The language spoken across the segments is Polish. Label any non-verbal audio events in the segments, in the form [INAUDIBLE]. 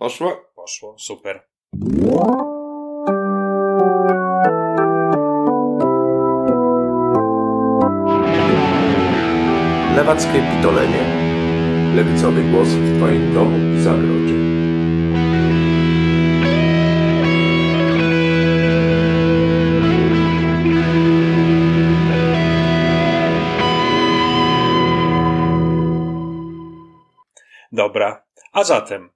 Poszło? Poszło, super. Lewackie pitolenie. Lewicowy głos w Twoim domu i zagrodzie. Dobra, a zatem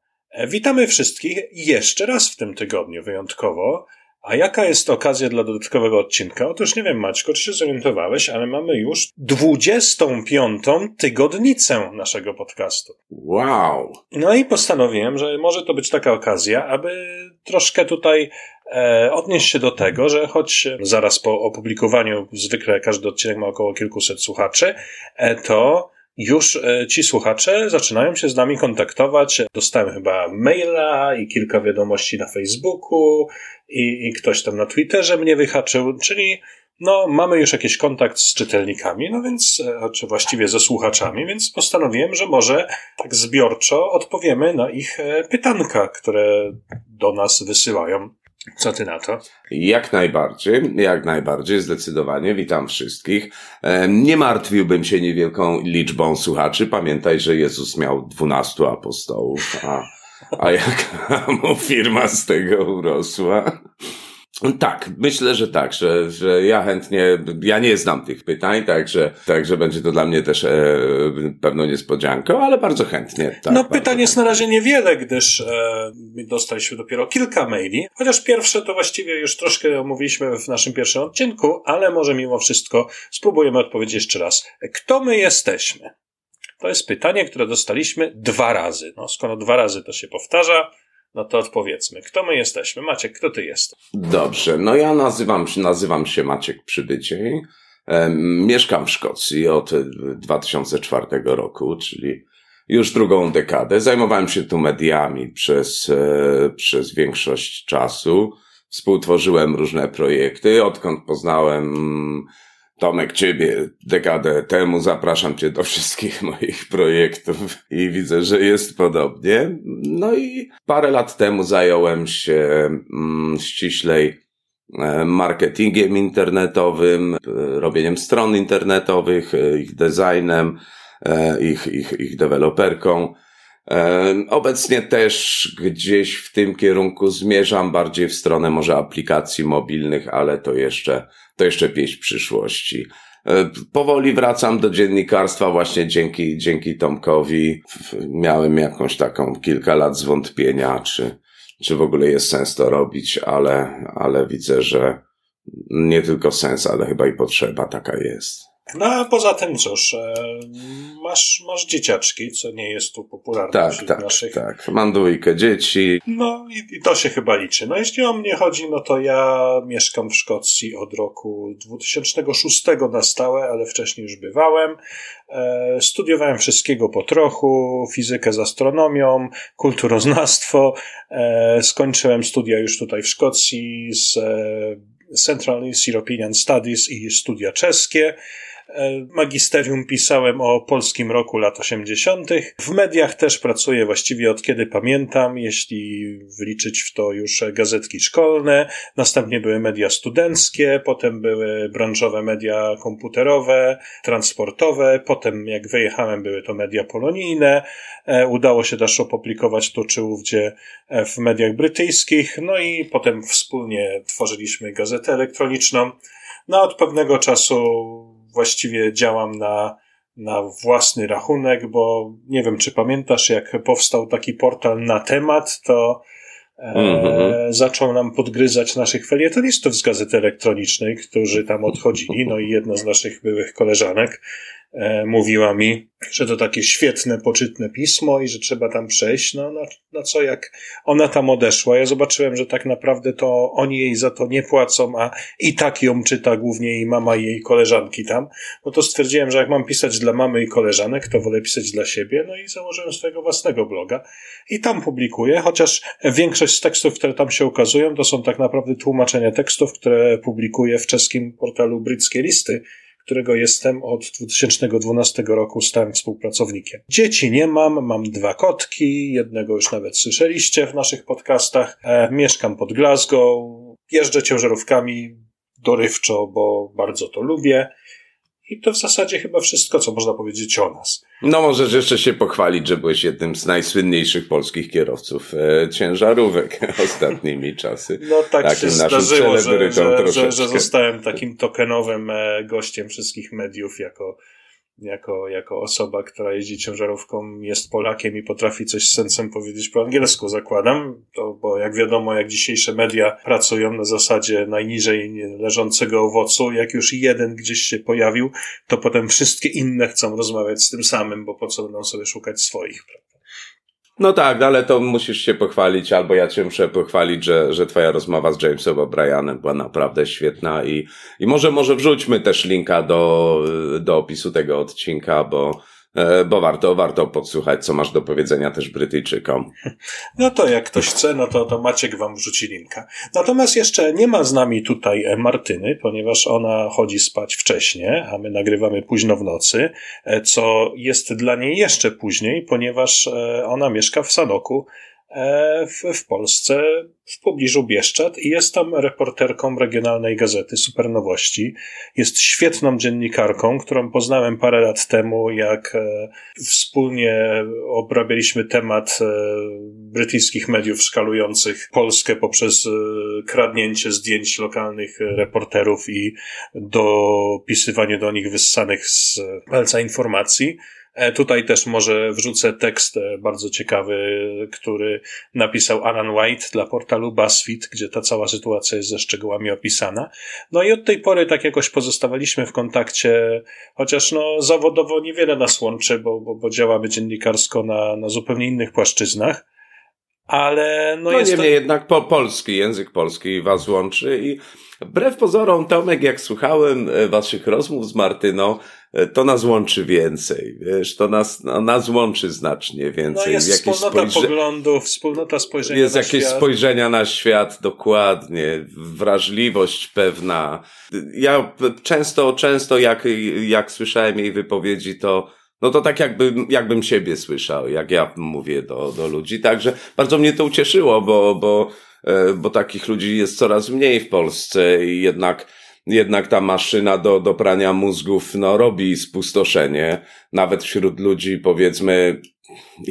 witamy wszystkich jeszcze raz w tym tygodniu wyjątkowo. A jaka jest okazja dla dodatkowego odcinka? Otóż nie wiem, Maćko, czy się zorientowałeś, ale mamy już 25. tygodnicę naszego podcastu. Wow! No i postanowiłem, że może to być taka okazja, aby troszkę tutaj e, odnieść się do tego, że choć zaraz po opublikowaniu zwykle każdy odcinek ma około kilkuset słuchaczy, e, to już e, ci słuchacze zaczynają się z nami kontaktować. Dostałem chyba maila i kilka wiadomości na Facebooku i, i ktoś tam na Twitterze mnie wyhaczył, czyli no, mamy już jakiś kontakt z czytelnikami, no więc, e, czy właściwie ze słuchaczami, więc postanowiłem, że może tak zbiorczo odpowiemy na ich e, pytanka, które do nas wysyłają. Co ty na to? Jak najbardziej, jak najbardziej, zdecydowanie. Witam wszystkich. Nie martwiłbym się niewielką liczbą słuchaczy. Pamiętaj, że Jezus miał dwunastu apostołów, a, a jaka [LAUGHS] mu firma z tego urosła? Tak, myślę, że tak, że, że ja chętnie, ja nie znam tych pytań, także, także będzie to dla mnie też e, pewną niespodzianką, ale bardzo chętnie. Tak, no pytań jest na razie niewiele, gdyż e, dostaliśmy dopiero kilka maili, chociaż pierwsze to właściwie już troszkę omówiliśmy w naszym pierwszym odcinku, ale może mimo wszystko spróbujemy odpowiedzieć jeszcze raz. Kto my jesteśmy? To jest pytanie, które dostaliśmy dwa razy. No, skoro dwa razy to się powtarza, no to odpowiedzmy. Kto my jesteśmy? Maciek, kto ty jesteś? Dobrze, no ja nazywam, nazywam się Maciek Przybyciej. Mieszkam w Szkocji od e, 2004 roku, czyli już drugą dekadę. Zajmowałem się tu mediami przez, e, przez większość czasu. Współtworzyłem różne projekty. Odkąd poznałem Tomek Ciebie dekadę temu, zapraszam Cię do wszystkich [LAUGHS] moich projektów i widzę, że jest podobnie. No i parę lat temu zająłem się mm, ściślej e, marketingiem internetowym, e, robieniem stron internetowych, e, ich designem, ich, ich, ich deweloperką. Obecnie też gdzieś w tym kierunku zmierzam, bardziej w stronę może aplikacji mobilnych, ale to jeszcze, to jeszcze pieśń przyszłości. Powoli wracam do dziennikarstwa właśnie dzięki, dzięki Tomkowi. Miałem jakąś taką kilka lat zwątpienia, czy, czy w ogóle jest sens to robić, ale, ale widzę, że nie tylko sens, ale chyba i potrzeba taka jest. No a poza tym cóż, e, masz, masz dzieciaczki, co nie jest tu popularne Tak, wśród tak, naszych. tak. Mam dwójkę dzieci. No i, i to się chyba liczy. No jeśli o mnie chodzi, no to ja mieszkam w Szkocji od roku 2006 na stałe, ale wcześniej już bywałem. E, studiowałem wszystkiego po trochu, fizykę z astronomią, kulturoznawstwo. E, skończyłem studia już tutaj w Szkocji z e, Central East European Studies i studia czeskie. E, Magisterium pisałem o polskim roku lat 80. W mediach też pracuję właściwie od kiedy pamiętam, jeśli wliczyć w to już gazetki szkolne. Następnie były media studenckie, potem były branżowe media komputerowe, transportowe, potem jak wyjechałem były to media polonijne. E, Udało się też opublikować tu czy ówdzie e, w mediach brytyjskich, no i potem wspólnie tworzyliśmy gazetę elektroniczną. No od pewnego czasu właściwie działam na, na własny rachunek, bo nie wiem, czy pamiętasz, jak powstał taki portal na temat, to e, Mhm. zaczął nam podgryzać naszych felietonistów z gazety elektronicznej, którzy tam odchodzili. No i jedna z naszych byłych koleżanek e, mówiła mi, że to takie świetne, poczytne pismo i że trzeba tam przejść. No, no, no co jak ona tam odeszła, ja zobaczyłem, że tak naprawdę to oni jej za to nie płacą, a i tak ją czyta głównie jej mama i jej koleżanki tam. No to stwierdziłem, że jak mam pisać dla mamy i koleżanek, to wolę pisać dla siebie, no i założyłem swojego własnego bloga i tam publikuję, chociaż większość z tekstów, które tam się ukazują, to są tak naprawdę tłumaczenia tekstów, które publikuję w czeskim portalu Britskie Listy, którego jestem od 2012 roku stałym współpracownikiem. Dzieci nie mam, mam dwa kotki, jednego już nawet słyszeliście w naszych podcastach. E, mieszkam pod Glasgow, jeżdżę ciężarówkami dorywczo, bo bardzo to lubię. I to w zasadzie chyba wszystko, co można powiedzieć o nas. No możesz jeszcze się pochwalić, że byłeś jednym z najsłynniejszych polskich kierowców e, ciężarówek [LAUGHS] ostatnimi czasy. No tak takim się zdarzyło, że, że, że, że zostałem takim tokenowym e, gościem wszystkich mediów jako jako, jako osoba, która jeździ ciężarówką, jest Polakiem i potrafi coś z sensem powiedzieć po angielsku, zakładam. To, bo jak wiadomo, jak dzisiejsze media pracują na zasadzie najniżej leżącego owocu, jak już jeden gdzieś się pojawił, to potem wszystkie inne chcą rozmawiać z tym samym, bo po co będą sobie szukać swoich, prawda? No tak, ale to musisz się pochwalić, albo ja cię muszę pochwalić, że, że twoja rozmowa z Jamesem O'Brienem była naprawdę świetna i, i może, może wrzućmy też linka do, do opisu tego odcinka, bo, bo warto, warto podsłuchać, co masz do powiedzenia też Brytyjczykom. [LAUGHS] No to jak ktoś chce, no to, to Maciek wam wrzuci linka. Natomiast jeszcze nie ma z nami tutaj e, Martyny, ponieważ ona chodzi spać wcześnie, a my nagrywamy późno w nocy, e, co jest dla niej jeszcze później, ponieważ ona mieszka w Sanoku, E, w, w Polsce, w pobliżu Bieszczad i jest tam reporterką regionalnej gazety Supernowości. Jest świetną dziennikarką, którą poznałem parę lat temu, jak e, wspólnie obrabialiśmy temat e, brytyjskich mediów szkalujących Polskę poprzez kradnięcie zdjęć lokalnych reporterów i dopisywanie do nich wyssanych z palca informacji. E, tutaj też może wrzucę tekst e, bardzo ciekawy, który napisał Alan White dla portalu BuzzFeed, gdzie ta cała sytuacja jest ze szczegółami opisana. No i od tej pory tak jakoś pozostawaliśmy w kontakcie, chociaż no zawodowo niewiele nas łączy, bo, bo, bo działamy dziennikarsko na, na zupełnie innych płaszczyznach. Ale no, no jest niemniej to... jednak po, polski, język polski was łączy i wbrew pozorom, Tomek, jak słuchałem e, waszych rozmów z Martyną, e, to nas łączy więcej, wiesz, to nas, no, nas łączy znacznie więcej. No jest jakieś wspólnota spojrze... poglądów, wspólnota spojrzenia Jest na jakieś świat. spojrzenia na świat, dokładnie, wrażliwość pewna. Ja często, często jak, jak słyszałem jej wypowiedzi, to no to tak jakbym, jakbym siebie słyszał, jak ja mówię do, do ludzi. Także bardzo mnie to ucieszyło, bo, bo, e, bo takich ludzi jest coraz mniej w Polsce i jednak, jednak ta maszyna do, do prania mózgów, no, robi spustoszenie. Nawet wśród ludzi, powiedzmy,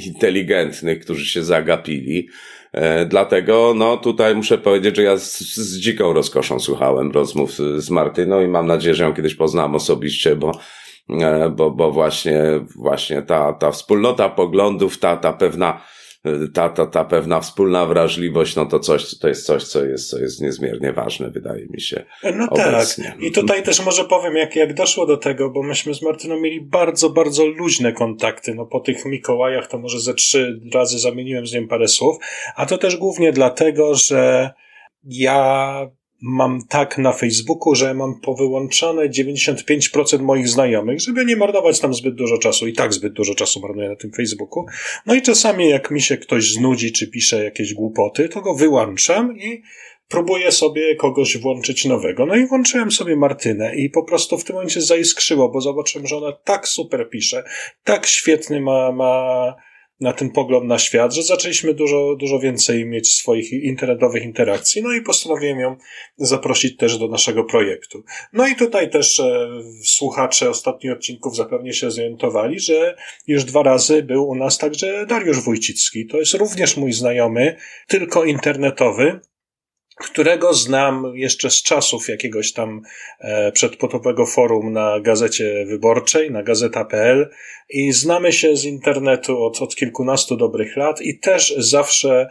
inteligentnych, którzy się zagapili. E, dlatego, no, tutaj muszę powiedzieć, że ja z, z dziką rozkoszą słuchałem rozmów z Martyną i mam nadzieję, że ją kiedyś poznam osobiście, bo bo, bo właśnie, właśnie ta, ta wspólnota poglądów, ta, ta pewna, ta, ta, ta pewna wspólna wrażliwość, no to coś, to jest coś, co jest, co jest niezmiernie ważne, wydaje mi się. No obecnie. tak. I tutaj też może powiem, jak, jak doszło do tego, bo myśmy z Martyną mieli bardzo, bardzo luźne kontakty. No po tych Mikołajach to może ze trzy razy zamieniłem z nim parę słów, a to też głównie dlatego, że ja mam tak na Facebooku, że mam powyłączane 95% moich znajomych, żeby nie marnować tam zbyt dużo czasu. I tak zbyt dużo czasu marnuję na tym Facebooku. No i czasami jak mi się ktoś znudzi, czy pisze jakieś głupoty, to go wyłączam i próbuję sobie kogoś włączyć nowego. No i włączyłem sobie Martynę i po prostu w tym momencie zaiskrzyło, bo zobaczyłem, że ona tak super pisze, tak świetny ma, ma na ten pogląd na świat, że zaczęliśmy dużo, dużo więcej mieć swoich internetowych interakcji, no i postanowiłem ją zaprosić też do naszego projektu. No i tutaj też e, słuchacze ostatnich odcinków zapewnie się zorientowali, że już dwa razy był u nas także Dariusz Wójcicki. To jest również mój znajomy, tylko internetowy, którego znam jeszcze z czasów jakiegoś tam e, przedpotowego forum na gazecie wyborczej, na gazeta.pl i znamy się z internetu od, od kilkunastu dobrych lat i też zawsze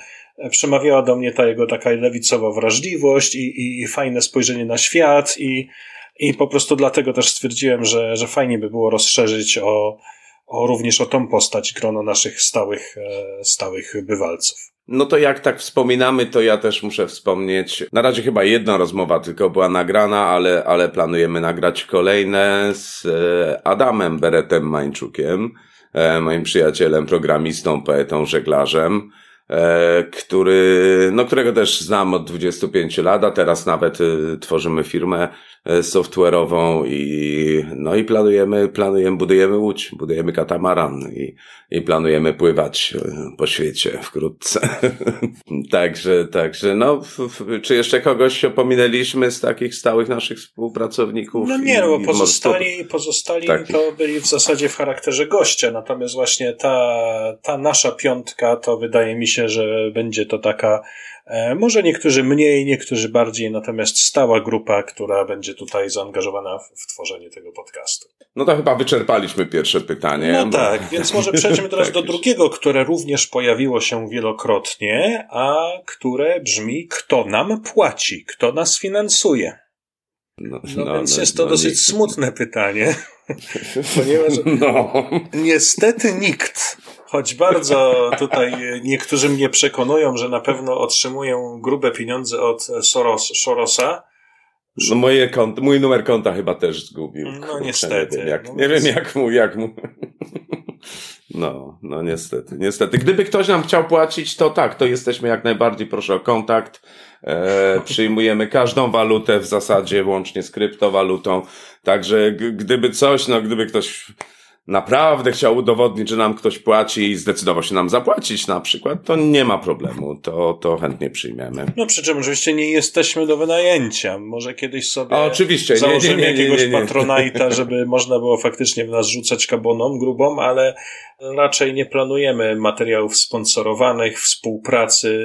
przemawiała do mnie ta jego taka lewicowa wrażliwość i, i, i fajne spojrzenie na świat i, i po prostu dlatego też stwierdziłem, że, że fajnie by było rozszerzyć o, o również o tą postać grono naszych stałych, e, stałych bywalców. No to jak tak wspominamy, to ja też muszę wspomnieć. Na razie chyba jedna rozmowa tylko była nagrana, ale, ale planujemy nagrać kolejne z e, Adamem Beretem Mańczukiem, e, moim przyjacielem, programistą, poetą, żeglarzem. e, który, no, którego też znam od 25 lat, a teraz nawet tworzymy firmę software'ową i, no i planujemy, planujemy, budujemy łódź, budujemy katamaran i, i planujemy pływać po świecie wkrótce. [LAUGHS] także, także, no, czy jeszcze kogoś opominęliśmy z takich stałych naszych współpracowników? No nie, no bo pozostali, pozostali tak. to byli w zasadzie w charakterze gościa, natomiast właśnie ta, ta nasza piątka to wydaje mi się, że będzie to taka E, może niektórzy mniej, niektórzy bardziej, natomiast stała grupa, która będzie tutaj zaangażowana w, tworzenie tego podcastu. No to chyba wyczerpaliśmy pierwsze pytanie. No bo... tak, więc może przejdźmy teraz [LAUGHS] tak do drugiego, które również pojawiło się wielokrotnie, a które brzmi, kto nam płaci, kto nas finansuje. No, no, no więc no, jest to no, dosyć smutne pytanie, [LAUGHS] ponieważ no. niestety nikt Choć bardzo tutaj niektórzy mnie przekonują, że na pewno otrzymuję grube pieniądze od Soros, Sorosa. No moje kont, mój numer konta chyba też zgubił. No niestety. Nie wiem jak, no nie wiem jak mu, jak mu. No, no niestety, niestety. Gdyby ktoś nam chciał płacić, to tak, to jesteśmy jak najbardziej, proszę o kontakt. E, [LAUGHS] przyjmujemy każdą walutę w zasadzie, łącznie z kryptowalutą. Także gdyby coś, no gdyby ktoś naprawdę chciał udowodnić, że nam ktoś płaci i zdecydował się nam zapłacić na przykład, to nie ma problemu, to, to chętnie przyjmiemy. No przy czym oczywiście nie jesteśmy do wynajęcia. Może kiedyś sobie A, oczywiście. założymy nie, nie, nie, jakiegoś patronajta, [LAUGHS] żeby można było faktycznie w nas rzucać kaboną grubą, ale raczej nie planujemy materiałów sponsorowanych, współpracy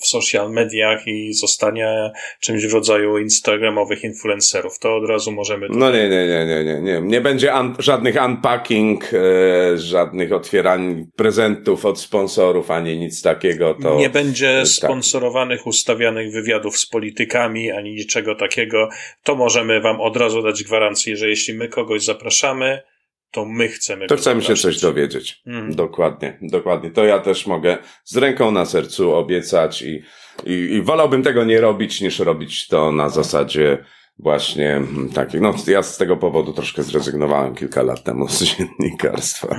w social mediach i zostania czymś w rodzaju instagramowych influencerów. To od razu możemy... No nie, nie, nie, nie, nie, nie. Nie będzie un żadnych unpacking, e, żadnych otwierań prezentów od sponsorów, ani nic takiego. To... Nie będzie tak. sponsorowanych, ustawianych wywiadów z politykami, ani niczego takiego. To możemy wam od razu dać gwarancję, że jeśli my kogoś zapraszamy, to my chcemy. To chcemy się coś dowiedzieć. Mm. Dokładnie, dokładnie. To ja też mogę z ręką na sercu obiecać i, i, i wolałbym tego nie robić, niż robić to na zasadzie właśnie takich. No, ja z tego powodu troszkę zrezygnowałem kilka lat temu z dziennikarstwa.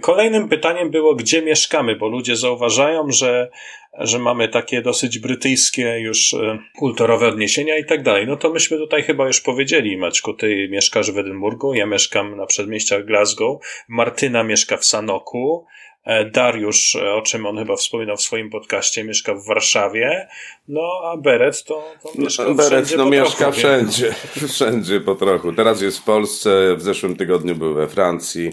Kolejnym pytaniem było, gdzie mieszkamy, bo ludzie zauważają, że, że mamy takie dosyć brytyjskie już e, kulturowe odniesienia i tak dalej. No to myśmy tutaj chyba już powiedzieli, Maćku, ty mieszkasz w Edynburgu, ja mieszkam na przedmieściach Glasgow, Martyna mieszka w Sanoku, e, Dariusz, e, o czym on chyba wspominał w swoim podcaście, mieszka w Warszawie, no a Beret to, to mieszka no, Beret no, mieszka trochu, wszędzie, [LAUGHS] wszędzie po trochu. Teraz jest w Polsce, w zeszłym tygodniu był we Francji,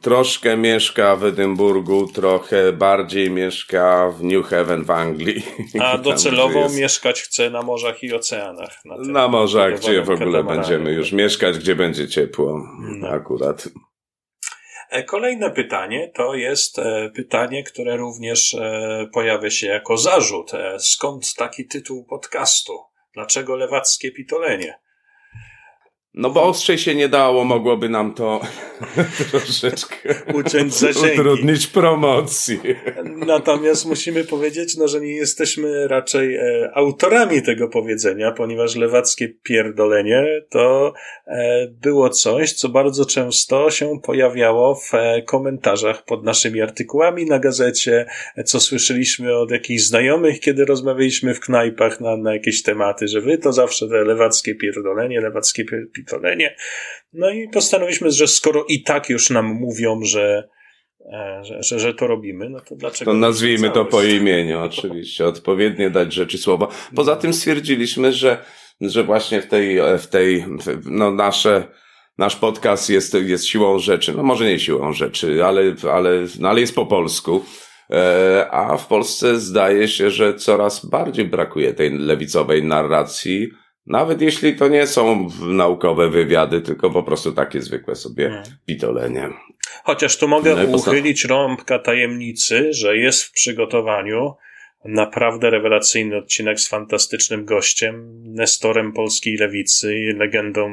Troszkę mieszka w Edynburgu, trochę bardziej mieszka w New Haven w Anglii. A [LAUGHS] docelowo jest... mieszkać chce na morzach i oceanach. Na, na morzach, gdzie w ogóle będziemy już mieszkać, gdzie będzie ciepło. No. Akurat. E, kolejne pytanie to jest e, pytanie, które również e, pojawia się jako zarzut. Skąd taki tytuł podcastu? Dlaczego lewackie pitolenie? No bo ostrzej się nie dało, mogłoby nam to [LAUGHS] troszeczkę uciąć zasięgi. utrudnić promocję. Natomiast musimy powiedzieć, no, że nie jesteśmy raczej e, autorami tego powiedzenia, ponieważ lewackie pierdolenie to e, było coś, co bardzo często się pojawiało w e, komentarzach pod naszymi artykułami na gazecie, co słyszeliśmy od jakichś znajomych, kiedy rozmawialiśmy w knajpach na, na jakieś tematy, że wy to zawsze te lewackie pierdolenie, lewackie pierdolenie pitolenie. No i postanowiliśmy, że skoro i tak już nam mówią, że, e, że, że, że to robimy, no to dlaczego? To nazwijmy to po imieniu, oczywiście. Odpowiednie dać rzeczy słowa. Poza tym stwierdziliśmy, że, że właśnie w tej, w tej, no nasze, nasz podcast jest, jest siłą rzeczy. No może nie siłą rzeczy, ale, ale, no ale jest po polsku. E, a w Polsce zdaje się, że coraz bardziej brakuje tej lewicowej narracji, nawet jeśli to nie są naukowe wywiady, tylko po prostu takie zwykłe sobie hmm. pitolenie. Chociaż tu mogę no uchylić rąbka tajemnicy, że jest w przygotowaniu naprawdę rewelacyjny odcinek z fantastycznym gościem, Nestorem polskiej lewicy i legendą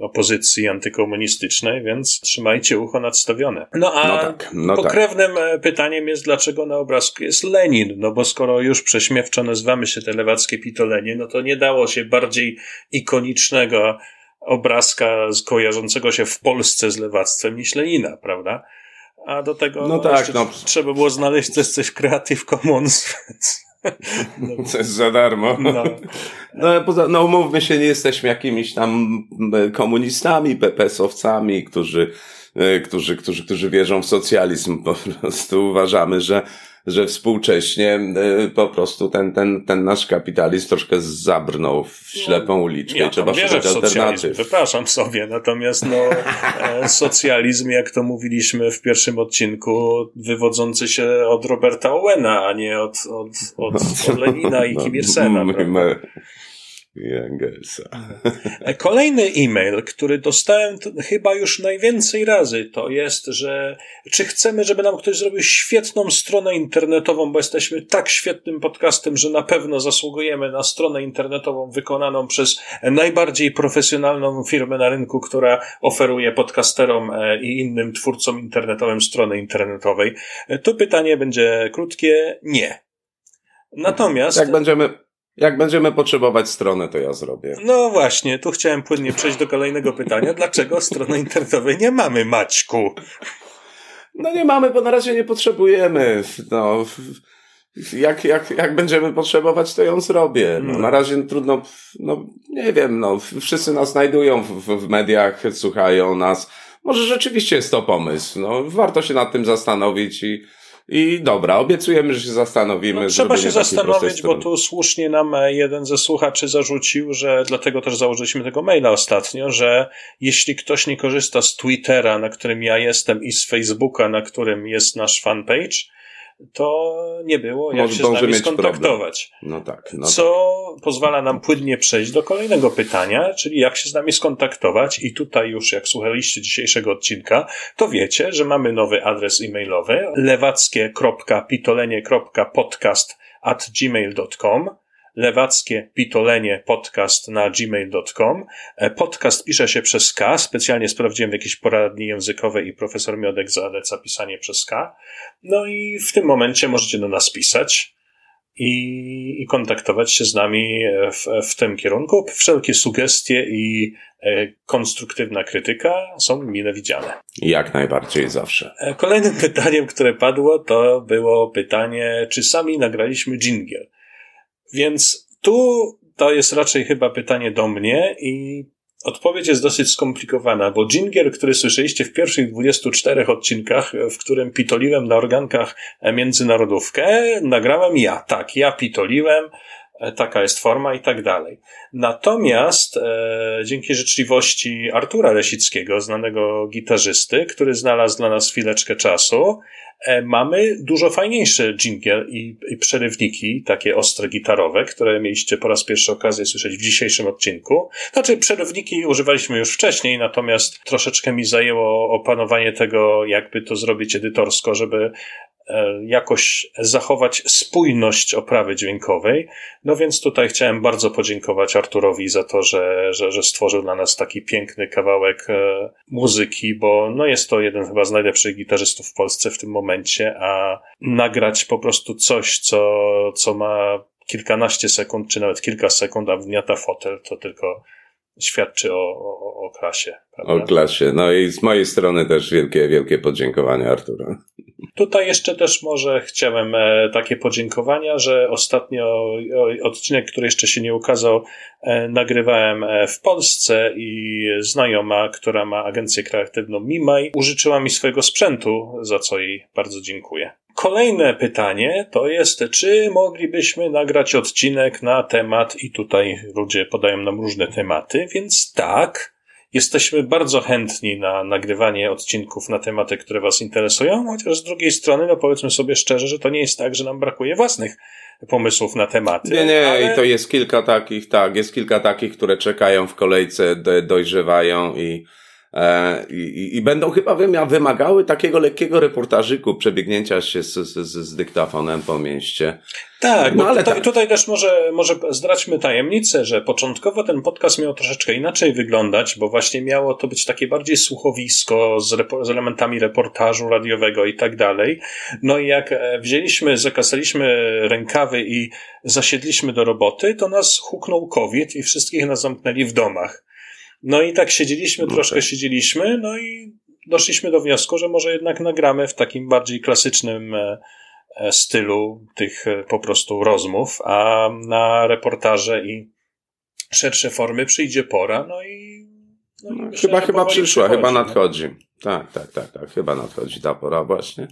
opozycji antykomunistycznej, więc trzymajcie ucho nadstawione. No a no tak, no tak. pokrewnym tak. pytaniem jest, dlaczego na obrazku jest Lenin? No bo skoro już prześmiewczo nazywamy się te lewackie pitolenie, no to nie dało się bardziej ikonicznego obrazka kojarzącego się w Polsce z lewactwem niż Lenina, prawda? a do tego no tak, no. trzeba było znaleźć coś, coś Creative Commons. [LAUGHS] No. Co jest za darmo. No. No, poza, no umówmy się, nie jesteśmy jakimiś tam komunistami, PPS-owcami, którzy, którzy, którzy, którzy wierzą w socjalizm. Po prostu uważamy, że że współcześnie y, po prostu ten, ten, ten nasz kapitalizm troszkę zabrnął w ślepą no, uliczkę ja i trzeba szukać alternatyw. Wypraszam sobie, natomiast no, e, socjalizm, jak to mówiliśmy w pierwszym odcinku, wywodzący się od Roberta Owena, a nie od, od, od, od [LAUGHS] Lenina i no, Kim Il-sena. I Engelsa. E, kolejny e-mail, który dostałem chyba już najwięcej razy, to jest, że czy chcemy, żeby nam ktoś zrobił świetną stronę internetową, bo jesteśmy tak świetnym podcastem, że na pewno zasługujemy na stronę internetową wykonaną przez najbardziej profesjonalną firmę na rynku, która oferuje podcasterom e, i innym twórcom internetowym strony internetowej. E, tu pytanie będzie krótkie. Nie. Natomiast. Jak będziemy, jak będziemy potrzebować stronę, to ja zrobię. No właśnie, tu chciałem płynnie przejść do kolejnego pytania. Dlaczego strony internetowej nie mamy, Maćku? No nie mamy, bo na razie nie potrzebujemy. No, jak, jak, jak będziemy potrzebować, to ją zrobię. No, na razie trudno, no nie wiem, no, wszyscy nas znajdują w, w mediach, słuchają nas. Może rzeczywiście jest to pomysł. No, warto się nad tym zastanowić i, i dobra, obiecujemy, że się zastanowimy. No, trzeba się zastanowić, bo tu słusznie nam jeden ze słuchaczy zarzucił, że dlatego też założyliśmy tego maila ostatnio, że jeśli ktoś nie korzysta z Twittera, na którym ja jestem, i z Facebooka, na którym jest nasz fanpage, to nie było jak Może się z nami skontaktować. No tak. No co tak. pozwala nam płynnie przejść do kolejnego pytania, czyli jak się z nami skontaktować. I tutaj już jak słuchaliście dzisiejszego odcinka, to wiecie, że mamy nowy adres e-mailowy lewackie.pitolenie.podcast at gmail.com lewackie pitolenie podcast na gmail.com. E, podcast pisze się przez K. Specjalnie sprawdziłem w jakieś poradni językowe i profesor Miodek zaleca pisanie przez K. No i w tym momencie możecie do nas pisać i, i kontaktować się z nami w, w tym kierunku. Wszelkie sugestie i e, konstruktywna krytyka są mile widziane. Jak najbardziej zawsze. E, kolejnym [LAUGHS] pytaniem, które padło, to było pytanie, czy sami nagraliśmy jingle. Więc tu to jest raczej chyba pytanie do mnie i Odpowiedź jest dosyć skomplikowana, bo Ginger, który słyszeliście w pierwszych 24 odcinkach, w którym pitoliłem na organkach międzynarodówkę, nagrałem ja. Tak, ja pitoliłem, taka jest forma i tak dalej. Natomiast e, dzięki życzliwości Artura Lesickiego, znanego gitarzysty, który znalazł dla nas chwileczkę czasu, E, mamy dużo fajniejsze jingle i, i przerywniki, takie ostre gitarowe, które mieliście po raz pierwszy okazję słyszeć w dzisiejszym odcinku. Znaczy, przerywniki używaliśmy już wcześniej, natomiast troszeczkę mi zajęło opanowanie tego, jakby to zrobić edytorsko, żeby E, jakoś zachować spójność oprawy dźwiękowej. No więc tutaj chciałem bardzo podziękować Arturowi za to, że, że, że stworzył dla nas taki piękny kawałek e, muzyki, bo no jest to jeden chyba z najlepszych gitarzystów w Polsce w tym momencie, a nagrać po prostu coś, co, co ma kilkanaście sekund, czy nawet kilka sekund, a wgniata fotel, to tylko świadczy o, o, o klasie. Prawda? O klasie. No i z mojej strony też wielkie, wielkie podziękowania Artura. Tutaj jeszcze też może chciałem e, takie podziękowania, że ostatnio odcinek, który jeszcze się nie ukazał, e, nagrywałem e, w Polsce i znajoma, która ma agencję kreatywną Mimaj, użyczyła mi swojego sprzętu, za co jej bardzo dziękuję. Kolejne pytanie to jest, czy moglibyśmy nagrać odcinek na temat, i tutaj ludzie podają nam różne tematy, więc tak, jesteśmy bardzo chętni na nagrywanie odcinków na tematy, które Was interesują, chociaż z drugiej strony, no powiedzmy sobie szczerze, że to nie jest tak, że nam brakuje własnych pomysłów na tematy. Nie, nie, ale... i to jest kilka takich, tak, jest kilka takich, które czekają w kolejce, dojrzewają i I, i, będą chyba wymagały takiego lekkiego reportażyku, przebiegnięcia się z, z, z dyktafonem po mieście. Tak, no ale tutaj, tak. tutaj też może, może zdradźmy tajemnicę, że początkowo ten podcast miał troszeczkę inaczej wyglądać, bo właśnie miało to być takie bardziej słuchowisko z, repo, z elementami reportażu radiowego i tak dalej. No i jak e, wzięliśmy, zakasaliśmy rękawy i zasiedliśmy do roboty, to nas huknął COVID i wszystkich nas zamknęli w domach. No i tak siedzieliśmy, no troszkę siedzieliśmy, no i doszliśmy do wniosku, że może jednak nagramy w takim bardziej klasycznym e, e, stylu tych po prostu rozmów, a na reportaże i szersze formy przyjdzie pora, no i. No i myślę, chyba chyba przyszła, chyba nadchodzi. Tak, tak, tak, tak, chyba nadchodzi ta pora właśnie.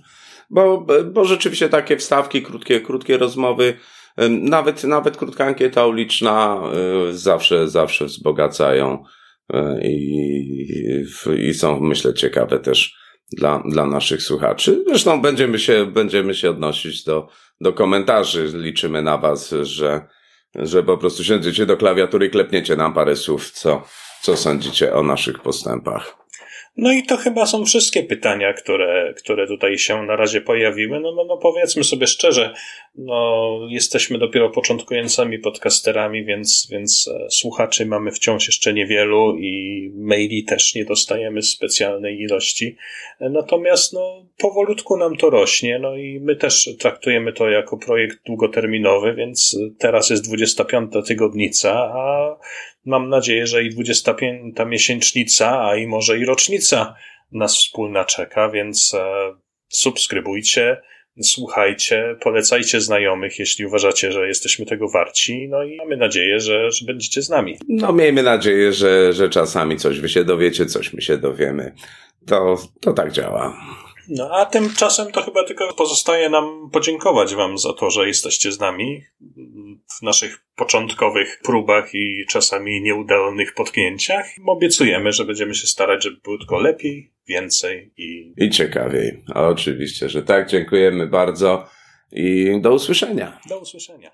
Bo, bo rzeczywiście takie wstawki, krótkie, krótkie rozmowy, nawet, nawet krótka ankieta uliczna y, zawsze, zawsze wzbogacają i, i są, myślę, ciekawe też dla, dla naszych słuchaczy. Zresztą będziemy się, będziemy się odnosić do, do komentarzy. Liczymy na Was, że, że po prostu siądziecie do klawiatury i klepniecie nam parę słów, co, co sądzicie o naszych postępach. No i to chyba są wszystkie pytania, które, które tutaj się na razie pojawiły. No, no, no powiedzmy sobie szczerze, no, jesteśmy dopiero początkującymi podcasterami, więc, więc e, słuchaczy mamy wciąż jeszcze niewielu i maili też nie dostajemy specjalnej ilości. Natomiast no, powolutku nam to rośnie, no i my też traktujemy to jako projekt długoterminowy, więc teraz jest 25 tygodnica, a mam nadzieję, że i 25 miesięcznica, a i może i rocznica nas wspólna czeka, więc e, subskrybujcie, słuchajcie, polecajcie znajomych, jeśli uważacie, że jesteśmy tego warci. No i mamy nadzieję, że, że będziecie z nami. No, miejmy nadzieję, że, że czasami coś wy się dowiecie, coś my się dowiemy. To, to tak działa. No a tymczasem to chyba tylko pozostaje nam podziękować Wam za to, że jesteście z nami w naszych początkowych próbach i czasami nieudalonych potknięciach. Obiecujemy, że będziemy się starać, żeby było tylko lepiej, więcej i. I ciekawiej. Oczywiście, że tak. Dziękujemy bardzo. I do usłyszenia. Do usłyszenia.